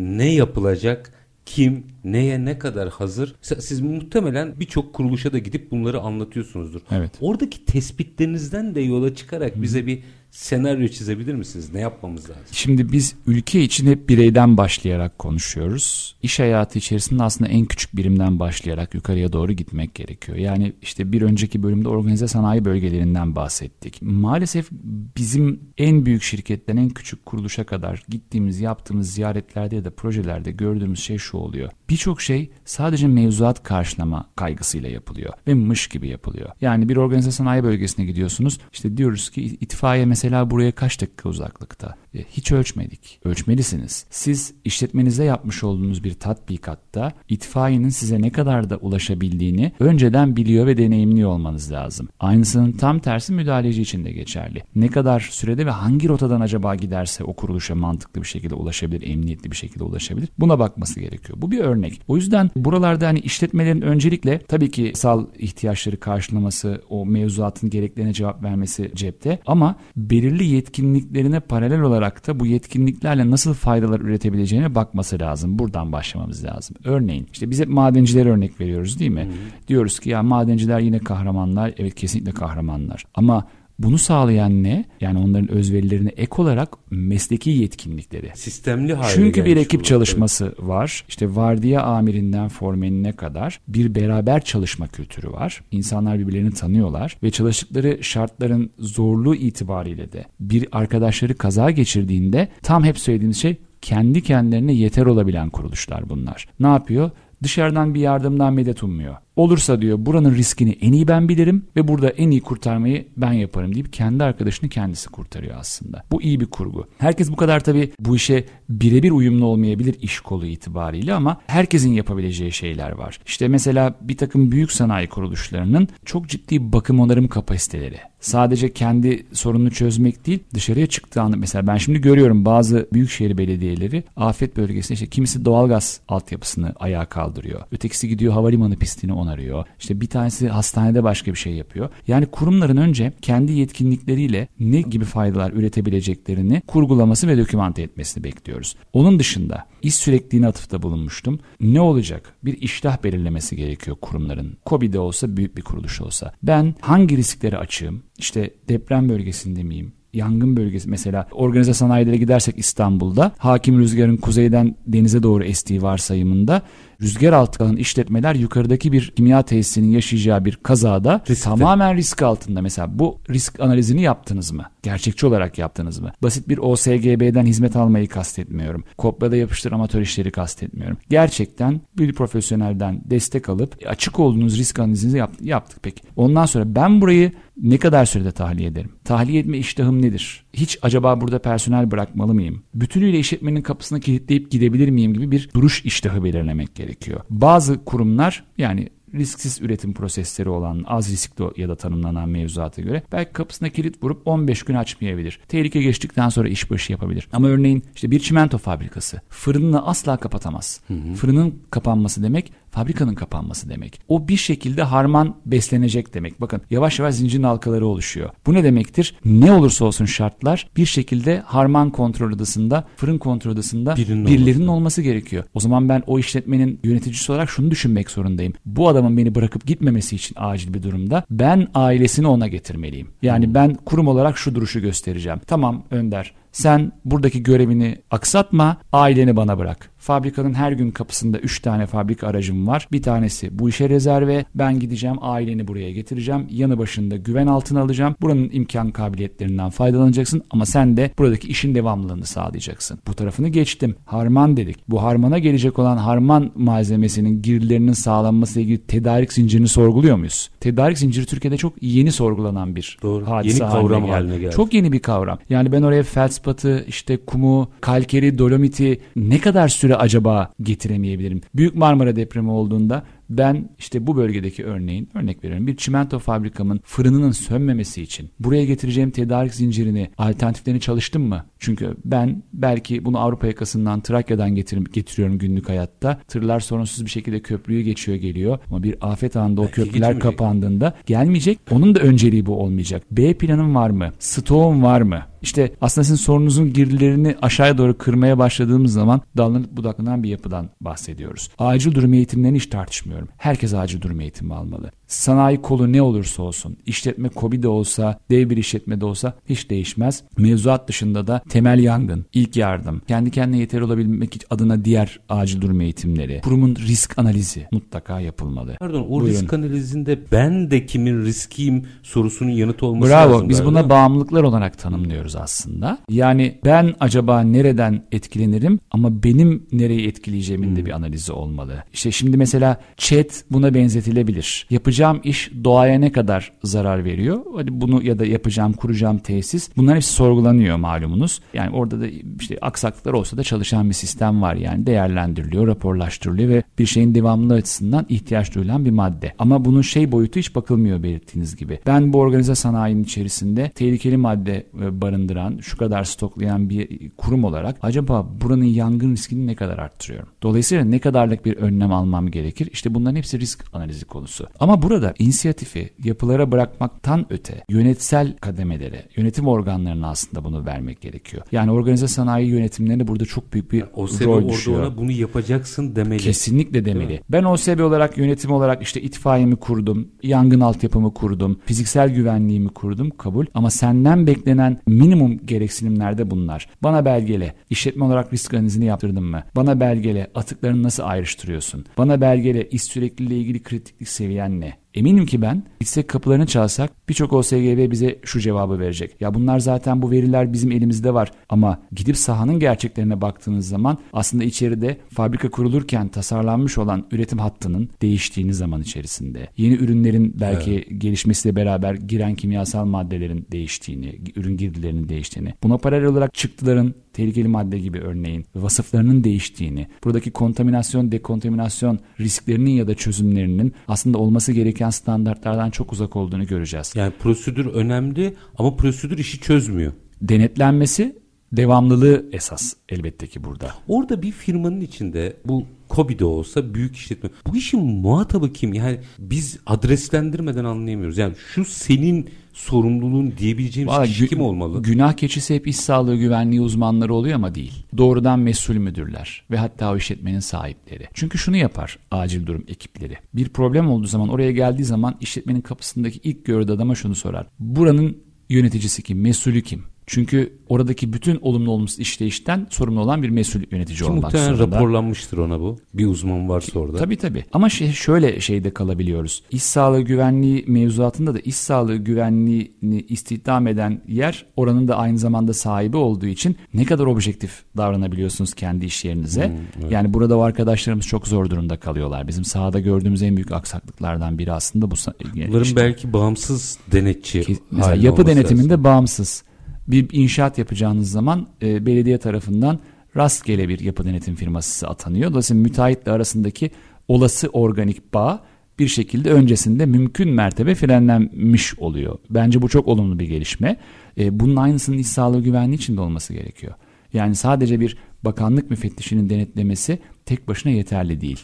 ne yapılacak? Kim, neye ne kadar hazır? Siz muhtemelen birçok kuruluşa da gidip bunları anlatıyorsunuzdur. Evet. Oradaki tespitlerinizden de yola çıkarak Hı. bize bir senaryo çizebilir misiniz? Ne yapmamız lazım? Şimdi biz ülke için hep bireyden başlayarak konuşuyoruz. İş hayatı içerisinde aslında en küçük birimden başlayarak yukarıya doğru gitmek gerekiyor. Yani işte bir önceki bölümde organize sanayi bölgelerinden bahsettik. Maalesef bizim en büyük şirketten en küçük kuruluşa kadar gittiğimiz, yaptığımız ziyaretlerde ya da projelerde gördüğümüz şey şu oluyor. Birçok şey sadece mevzuat karşılama kaygısıyla yapılıyor ve mış gibi yapılıyor. Yani bir organize sanayi bölgesine gidiyorsunuz. İşte diyoruz ki itfaiye mesela mesela buraya kaç dakika uzaklıkta? E, hiç ölçmedik. Ölçmelisiniz. Siz işletmenizde yapmış olduğunuz bir tatbikatta itfaiyenin size ne kadar da ulaşabildiğini önceden biliyor ve deneyimliyor olmanız lazım. Aynısının tam tersi müdahaleci için de geçerli. Ne kadar sürede ve hangi rotadan acaba giderse o kuruluşa mantıklı bir şekilde ulaşabilir, emniyetli bir şekilde ulaşabilir. Buna bakması gerekiyor. Bu bir örnek. O yüzden buralarda hani işletmelerin öncelikle tabii ki sal ihtiyaçları karşılaması, o mevzuatın gereklerine cevap vermesi cepte ama belirli yetkinliklerine paralel olarak da bu yetkinliklerle nasıl faydalar üretebileceğine bakması lazım. Buradan başlamamız lazım. Örneğin işte biz hep madenciler örnek veriyoruz değil mi? Hı. Diyoruz ki ya madenciler yine kahramanlar. Evet kesinlikle kahramanlar. Ama bunu sağlayan ne? Yani onların özverilerine ek olarak mesleki yetkinlikleri. Sistemli hale Çünkü bir ekip çalışması evet. var. İşte vardiya amirinden formenine kadar bir beraber çalışma kültürü var. İnsanlar birbirlerini tanıyorlar ve çalıştıkları şartların zorluğu itibariyle de bir arkadaşları kaza geçirdiğinde tam hep söylediğimiz şey kendi kendilerine yeter olabilen kuruluşlar bunlar. Ne yapıyor? Dışarıdan bir yardımdan medet ummuyor. Olursa diyor buranın riskini en iyi ben bilirim ve burada en iyi kurtarmayı ben yaparım deyip kendi arkadaşını kendisi kurtarıyor aslında. Bu iyi bir kurgu. Herkes bu kadar tabii bu işe birebir uyumlu olmayabilir iş kolu itibariyle ama herkesin yapabileceği şeyler var. İşte mesela bir takım büyük sanayi kuruluşlarının çok ciddi bakım onarım kapasiteleri. Sadece kendi sorununu çözmek değil dışarıya çıktığı anda mesela ben şimdi görüyorum bazı büyükşehir belediyeleri afet bölgesinde işte kimisi doğalgaz altyapısını ayağa kaldırıyor. Ötekisi gidiyor havalimanı pistini onarıyor. İşte bir tanesi hastanede başka bir şey yapıyor. Yani kurumların önce kendi yetkinlikleriyle ne gibi faydalar üretebileceklerini kurgulaması ve dokümante etmesini bekliyoruz. Onun dışında iş sürekliliğine atıfta bulunmuştum. Ne olacak? Bir iştah belirlemesi gerekiyor kurumların. COBİ'de olsa büyük bir kuruluş olsa. Ben hangi riskleri açığım? İşte deprem bölgesinde miyim? yangın bölgesi mesela organize sanayilere gidersek İstanbul'da hakim rüzgarın kuzeyden denize doğru estiği varsayımında rüzgar altı kalan işletmeler yukarıdaki bir kimya tesisinin yaşayacağı bir kazada Riskte. tamamen risk altında. Mesela bu risk analizini yaptınız mı? Gerçekçi olarak yaptınız mı? Basit bir OSGB'den hizmet almayı kastetmiyorum. Kopyada yapıştır amatör işleri kastetmiyorum. Gerçekten bir profesyonelden destek alıp açık olduğunuz risk analizini yaptık peki. Ondan sonra ben burayı ne kadar sürede tahliye ederim? Tahliye etme iştahım nedir? Hiç acaba burada personel bırakmalı mıyım? Bütünüyle işletmenin kapısını kilitleyip gidebilir miyim gibi bir duruş iştahı belirlemek gerekiyor. Bazı kurumlar yani risksiz üretim prosesleri olan az riskli ya da tanımlanan mevzuata göre belki kapısına kilit vurup 15 gün açmayabilir. Tehlike geçtikten sonra işbaşı yapabilir. Ama örneğin işte bir çimento fabrikası fırınını asla kapatamaz. Hı hı. Fırının kapanması demek fabrikanın kapanması demek. O bir şekilde harman beslenecek demek. Bakın yavaş yavaş zincirin halkaları oluşuyor. Bu ne demektir? Ne olursa olsun şartlar bir şekilde harman kontrol odasında, fırın kontrol odasında Birinin birilerinin olması. olması gerekiyor. O zaman ben o işletmenin yöneticisi olarak şunu düşünmek zorundayım. Bu adamın beni bırakıp gitmemesi için acil bir durumda ben ailesini ona getirmeliyim. Yani hmm. ben kurum olarak şu duruşu göstereceğim. Tamam Önder sen buradaki görevini aksatma, aileni bana bırak. Fabrikanın her gün kapısında 3 tane fabrika aracım var. Bir tanesi bu işe rezerve. Ben gideceğim aileni buraya getireceğim. Yanı başında güven altına alacağım. Buranın imkan kabiliyetlerinden faydalanacaksın ama sen de buradaki işin devamlılığını sağlayacaksın. Bu tarafını geçtim. Harman dedik. Bu harmana gelecek olan harman malzemesinin girdilerinin sağlanması ile ilgili tedarik zincirini sorguluyor muyuz? Tedarik zinciri Türkiye'de çok yeni sorgulanan bir Doğru. hadise yeni kavram haline geldi. haline geldi. Çok yeni bir kavram. Yani ben oraya felspatı, işte kumu, kalkeri, dolomiti ne kadar süre acaba getiremeyebilirim? Büyük Marmara depremi olduğunda Ben işte bu bölgedeki örneğin örnek veriyorum bir çimento fabrikamın fırınının sönmemesi için buraya getireceğim tedarik zincirini alternatiflerini çalıştım mı? Çünkü ben belki bunu Avrupa yakasından Trakya'dan getir getiriyorum günlük hayatta. Tırlar sorunsuz bir şekilde köprüyü geçiyor geliyor ama bir afet anında o belki köprüler kapandığında gelmeyecek. Onun da önceliği bu olmayacak. B planım var mı? Stoğum var mı? İşte aslında sizin sorunuzun girdilerini aşağıya doğru kırmaya başladığımız zaman dallanıp budaklanan bir yapıdan bahsediyoruz. Acil durum eğitimlerini hiç tartışmıyorum. Herkes acil durum eğitimi almalı. Sanayi kolu ne olursa olsun, işletme kobi de olsa, dev bir işletme de olsa hiç değişmez. Mevzuat dışında da temel yangın, ilk yardım, kendi kendine yeter olabilmek adına diğer acil durum eğitimleri, kurumun risk analizi mutlaka yapılmalı. Pardon o Buyurun. risk analizinde ben de kimin riskiyim sorusunun yanıtı olması Bravo, lazım. Bravo biz buna bağımlılıklar olarak tanımlıyoruz aslında. Yani ben acaba nereden etkilenirim ama benim nereyi etkileyeceğimin hmm. de bir analizi olmalı. İşte şimdi mesela chat buna benzetilebilir. Yapacağım iş doğaya ne kadar zarar veriyor? Hadi bunu ya da yapacağım, kuracağım tesis. Bunlar hepsi sorgulanıyor malumunuz. Yani orada da işte aksaklıklar olsa da çalışan bir sistem var yani değerlendiriliyor, raporlaştırılıyor ve bir şeyin devamlı açısından ihtiyaç duyulan bir madde. Ama bunun şey boyutu hiç bakılmıyor belirttiğiniz gibi. Ben bu organize sanayinin içerisinde tehlikeli madde e, barındıran, şu kadar stoklayan bir kurum olarak acaba buranın yangın riskini ne kadar arttırıyorum? Dolayısıyla ne kadarlık bir önlem almam gerekir? İşte bunların hepsi risk analizi konusu. Ama bu Burada inisiyatifi yapılara bırakmaktan öte yönetsel kademelere, yönetim organlarına aslında bunu vermek gerekiyor. Yani organize sanayi yönetimlerinde burada çok büyük bir OSB rol düşüyor. Ona bunu yapacaksın demeli. Kesinlikle demeli. Ben OSB olarak yönetim olarak işte itfaiyemi kurdum, yangın altyapımı kurdum, fiziksel güvenliğimi kurdum kabul. Ama senden beklenen minimum gereksinimler de bunlar. Bana belgele, işletme olarak risk analizini yaptırdın mı? Bana belgele, atıklarını nasıl ayrıştırıyorsun? Bana belgele, iş sürekliliği ilgili kritiklik seviyen ne? Eminim ki ben gitsek kapılarını çalsak birçok OSGB bize şu cevabı verecek. Ya bunlar zaten bu veriler bizim elimizde var ama gidip sahanın gerçeklerine baktığınız zaman aslında içeride fabrika kurulurken tasarlanmış olan üretim hattının değiştiğini zaman içerisinde yeni ürünlerin belki evet. gelişmesiyle beraber giren kimyasal maddelerin değiştiğini, ürün girdilerinin değiştiğini, buna paralel olarak çıktıların tehlikeli madde gibi örneğin vasıflarının değiştiğini, buradaki kontaminasyon, dekontaminasyon risklerinin ya da çözümlerinin aslında olması gereken standartlardan çok uzak olduğunu göreceğiz. Yani prosedür önemli ama prosedür işi çözmüyor. Denetlenmesi devamlılığı esas elbette ki burada. Orada bir firmanın içinde bu Kobi'de olsa büyük işletme. Bu işin muhatabı kim? Yani biz adreslendirmeden anlayamıyoruz. Yani şu senin sorumluluğun diyebileceğimiz Vallahi kişi kim olmalı? Günah keçisi hep iş sağlığı güvenliği uzmanları oluyor ama değil. Doğrudan mesul müdürler ve hatta o işletmenin sahipleri. Çünkü şunu yapar acil durum ekipleri. Bir problem olduğu zaman oraya geldiği zaman işletmenin kapısındaki ilk gördüğü adama şunu sorar. Buranın yöneticisi kim, mesulü kim? Çünkü oradaki bütün olumlu olumsuz işleyişten sorumlu olan bir mesul yönetici Ki olmak muhtemelen zorunda. raporlanmıştır ona bu. Bir uzman varsa orada. Tabii tabii. Ama şey, şöyle şeyde kalabiliyoruz. İş sağlığı güvenliği mevzuatında da iş sağlığı güvenliğini istihdam eden yer oranın da aynı zamanda sahibi olduğu için ne kadar objektif davranabiliyorsunuz kendi iş yerinize. Hmm, evet. Yani burada o arkadaşlarımız çok zor durumda kalıyorlar. Bizim sahada gördüğümüz en büyük aksaklıklardan biri aslında bu. Bunların işte, belki bağımsız denetçi. Ki, mesela yapı denetiminde lazım. bağımsız bir inşaat yapacağınız zaman e, belediye tarafından rastgele bir yapı denetim firması atanıyor. Dolayısıyla müteahhitle arasındaki olası organik bağ bir şekilde öncesinde mümkün mertebe frenlenmiş oluyor. Bence bu çok olumlu bir gelişme. E, bunun aynısının iş sağlığı güvenliği içinde olması gerekiyor. Yani sadece bir bakanlık müfettişinin denetlemesi tek başına yeterli değil.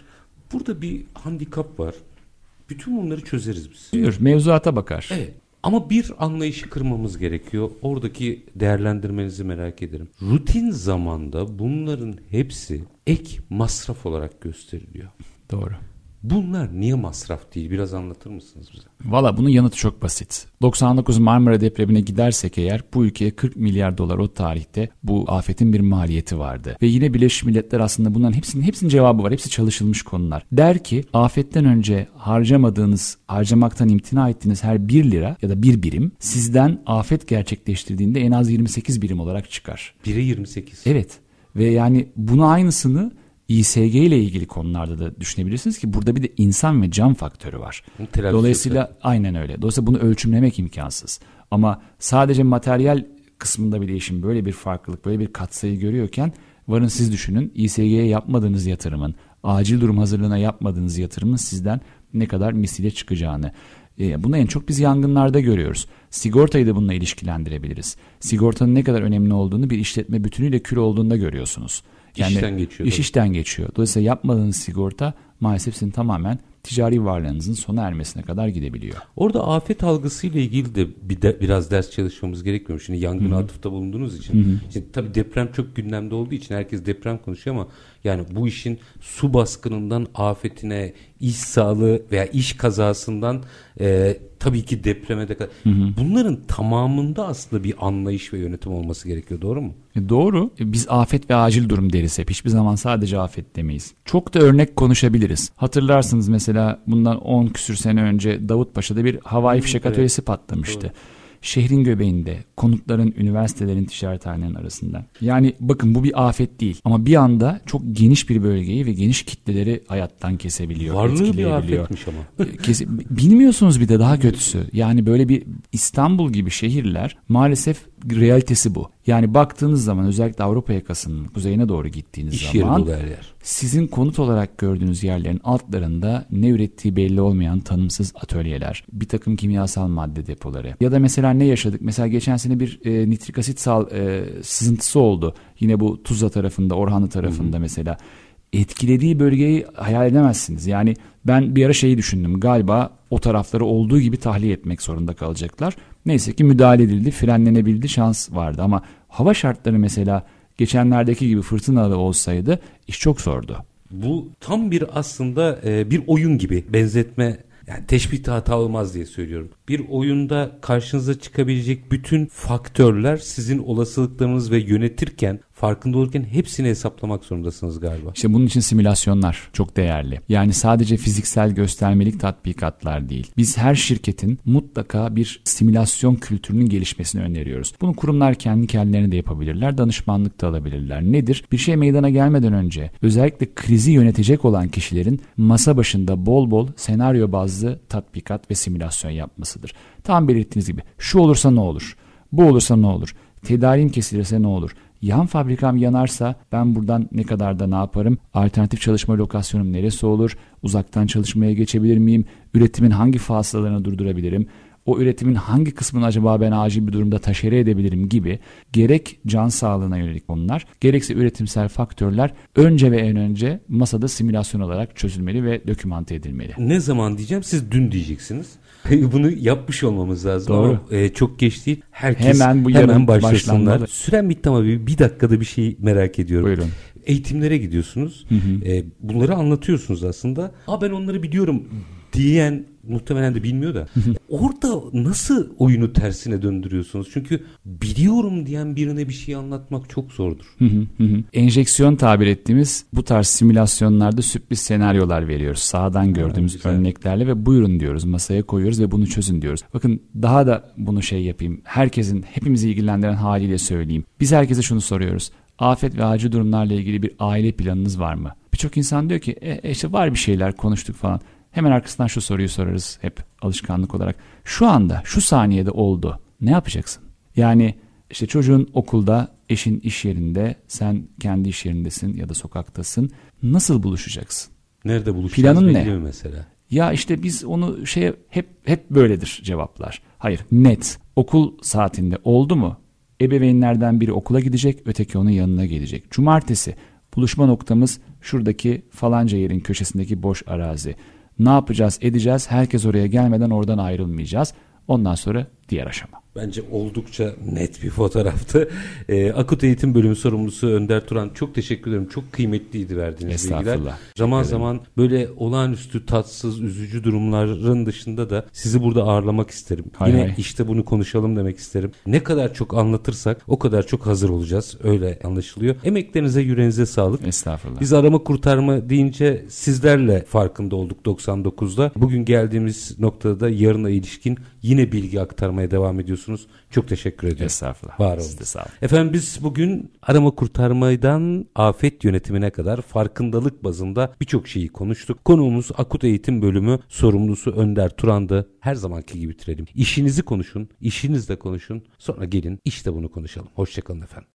Burada bir handikap var. Bütün bunları çözeriz biz. Buyur, mevzuata bakar. Evet. Ama bir anlayışı kırmamız gerekiyor. Oradaki değerlendirmenizi merak ederim. Rutin zamanda bunların hepsi ek masraf olarak gösteriliyor. Doğru. Bunlar niye masraf değil? Biraz anlatır mısınız bize? Valla bunun yanıtı çok basit. 99 Marmara depremine gidersek eğer bu ülkeye 40 milyar dolar o tarihte bu afetin bir maliyeti vardı. Ve yine Birleşmiş Milletler aslında bunların hepsinin hepsinin cevabı var. Hepsi çalışılmış konular. Der ki afetten önce harcamadığınız, harcamaktan imtina ettiğiniz her 1 lira ya da 1 birim sizden afet gerçekleştirdiğinde en az 28 birim olarak çıkar. 1'e 28. Evet. Ve yani bunu aynısını İSG ile ilgili konularda da düşünebilirsiniz ki burada bir de insan ve can faktörü var. Dolayısıyla yok. aynen öyle. Dolayısıyla bunu ölçümlemek imkansız. Ama sadece materyal kısmında bir değişim böyle bir farklılık, böyle bir katsayı görüyorken Varın siz düşünün İSG'ye yapmadığınız yatırımın, acil durum hazırlığına yapmadığınız yatırımın sizden ne kadar misile çıkacağını. E, bunu en çok biz yangınlarda görüyoruz. Sigortayı da bununla ilişkilendirebiliriz. Sigortanın ne kadar önemli olduğunu bir işletme bütünüyle kül olduğunda görüyorsunuz. Yani işten geçiyor. İş işten geçiyor. Dolayısıyla yapmadığınız sigorta maalesef sizin tamamen ticari varlığınızın sona ermesine kadar gidebiliyor. Orada afet algısıyla ilgili de, bir de biraz ders çalışmamız gerekmiyor. Şimdi yangın Hı-hı. atıfta bulunduğunuz için. Hı-hı. Şimdi tabii deprem çok gündemde olduğu için herkes deprem konuşuyor ama yani bu işin su baskınından afetine, iş sağlığı veya iş kazasından e, tabii ki depreme de kadar. Bunların tamamında aslında bir anlayış ve yönetim olması gerekiyor. Doğru mu? E doğru. E biz afet ve acil durum deriz hep. Hiçbir zaman sadece afet demeyiz. Çok da örnek konuşabiliriz. Hatırlarsınız mesela bundan 10 küsür sene önce Davutpaşa'da bir havai fişek atölyesi patlamıştı. Doğru şehrin göbeğinde, konutların, üniversitelerin, ticarethanenin arasında. Yani bakın bu bir afet değil ama bir anda çok geniş bir bölgeyi ve geniş kitleleri hayattan kesebiliyor. Varlığı bir afetmiş ama. E, Kes, bilmiyorsunuz bir de daha kötüsü. Yani böyle bir İstanbul gibi şehirler maalesef realitesi bu. Yani baktığınız zaman özellikle Avrupa yakasının kuzeyine doğru gittiğiniz İş zaman yer. sizin konut olarak gördüğünüz yerlerin altlarında ne ürettiği belli olmayan tanımsız atölyeler, bir takım kimyasal madde depoları ya da mesela ne yaşadık? Mesela geçen sene bir e, nitrik asit sal, e, sızıntısı oldu. Yine bu Tuzla tarafında, Orhanlı tarafında Hı-hı. mesela etkilediği bölgeyi hayal edemezsiniz. Yani ben bir ara şeyi düşündüm. Galiba o tarafları olduğu gibi tahliye etmek zorunda kalacaklar. Neyse ki müdahale edildi, frenlenebildi, şans vardı ama hava şartları mesela geçenlerdeki gibi fırtınalı olsaydı iş çok zordu. Bu tam bir aslında e, bir oyun gibi benzetme yani teşbihte hata olmaz diye söylüyorum. Bir oyunda karşınıza çıkabilecek bütün faktörler sizin olasılıklarınız ve yönetirken farkında olurken hepsini hesaplamak zorundasınız galiba. İşte bunun için simülasyonlar çok değerli. Yani sadece fiziksel göstermelik tatbikatlar değil. Biz her şirketin mutlaka bir simülasyon kültürünün gelişmesini öneriyoruz. Bunu kurumlar kendi kendilerine de yapabilirler. Danışmanlık da alabilirler. Nedir? Bir şey meydana gelmeden önce özellikle krizi yönetecek olan kişilerin masa başında bol bol senaryo bazlı tatbikat ve simülasyon yapmasıdır. Tam belirttiğiniz gibi şu olursa ne olur? Bu olursa ne olur? Tedarim kesilirse ne olur? Yan fabrikam yanarsa ben buradan ne kadar da ne yaparım? Alternatif çalışma lokasyonum neresi olur? Uzaktan çalışmaya geçebilir miyim? Üretimin hangi fasılalarını durdurabilirim? o üretimin hangi kısmını acaba ben acil bir durumda taşere edebilirim gibi gerek can sağlığına yönelik konular gerekse üretimsel faktörler önce ve en önce masada simülasyon olarak çözülmeli ve dokümante edilmeli. Ne zaman diyeceğim siz dün diyeceksiniz. Bunu yapmış olmamız lazım. Doğru. Ama, e, çok geç değil. Herkes hemen, bu hemen başlasınlar. Süren bitti ama bir, bir dakikada bir şey merak ediyorum. Buyurun eğitimlere gidiyorsunuz. Hı hı. E, bunları anlatıyorsunuz aslında. Aa ben onları biliyorum diyen muhtemelen de bilmiyor da orada nasıl oyunu tersine döndürüyorsunuz? Çünkü biliyorum diyen birine bir şey anlatmak çok zordur. Enjeksiyon tabir ettiğimiz bu tarz simülasyonlarda sürpriz senaryolar veriyoruz. Sağdan gördüğümüz ha, örneklerle ve buyurun diyoruz masaya koyuyoruz ve bunu çözün diyoruz. Bakın daha da bunu şey yapayım. Herkesin hepimizi ilgilendiren haliyle söyleyeyim. Biz herkese şunu soruyoruz. Afet ve acil durumlarla ilgili bir aile planınız var mı? Birçok insan diyor ki e, e işte var bir şeyler konuştuk falan. Hemen arkasından şu soruyu sorarız hep alışkanlık olarak. Şu anda, şu saniyede oldu. Ne yapacaksın? Yani işte çocuğun okulda, eşin iş yerinde, sen kendi iş yerindesin ya da sokaktasın. Nasıl buluşacaksın? Nerede buluşacağız Planın ne? mesela? Ya işte biz onu şey hep hep böyledir cevaplar. Hayır, net. Okul saatinde oldu mu? Ebeveynlerden biri okula gidecek, öteki onun yanına gelecek. Cumartesi buluşma noktamız şuradaki falanca yerin köşesindeki boş arazi. Ne yapacağız edeceğiz herkes oraya gelmeden oradan ayrılmayacağız. Ondan sonra diğer aşama. Bence oldukça net bir fotoğraftı. Ee, Akut Eğitim Bölümü sorumlusu Önder Turan çok teşekkür ederim. Çok kıymetliydi verdiğiniz bilgiler. Zaman zaman böyle olağanüstü tatsız, üzücü durumların dışında da sizi burada ağırlamak isterim. Hay Yine hay. işte bunu konuşalım demek isterim. Ne kadar çok anlatırsak o kadar çok hazır olacağız. Öyle anlaşılıyor. Emeklerinize, yüreğinize sağlık. Estağfurullah. Biz arama kurtarma deyince sizlerle farkında olduk 99'da. Bugün geldiğimiz noktada da yarına ilişkin yine bilgi aktarmaya devam ediyorsunuz. Çok teşekkür ediyorum. Estağfurullah. Var olun. Siz de sağ olun. Efendim biz bugün arama kurtarmadan afet yönetimine kadar farkındalık bazında birçok şeyi konuştuk. Konuğumuz akut eğitim bölümü sorumlusu Önder Turan'dı. Her zamanki gibi bitirelim. İşinizi konuşun, işinizle konuşun. Sonra gelin işte bunu konuşalım. Hoşçakalın efendim.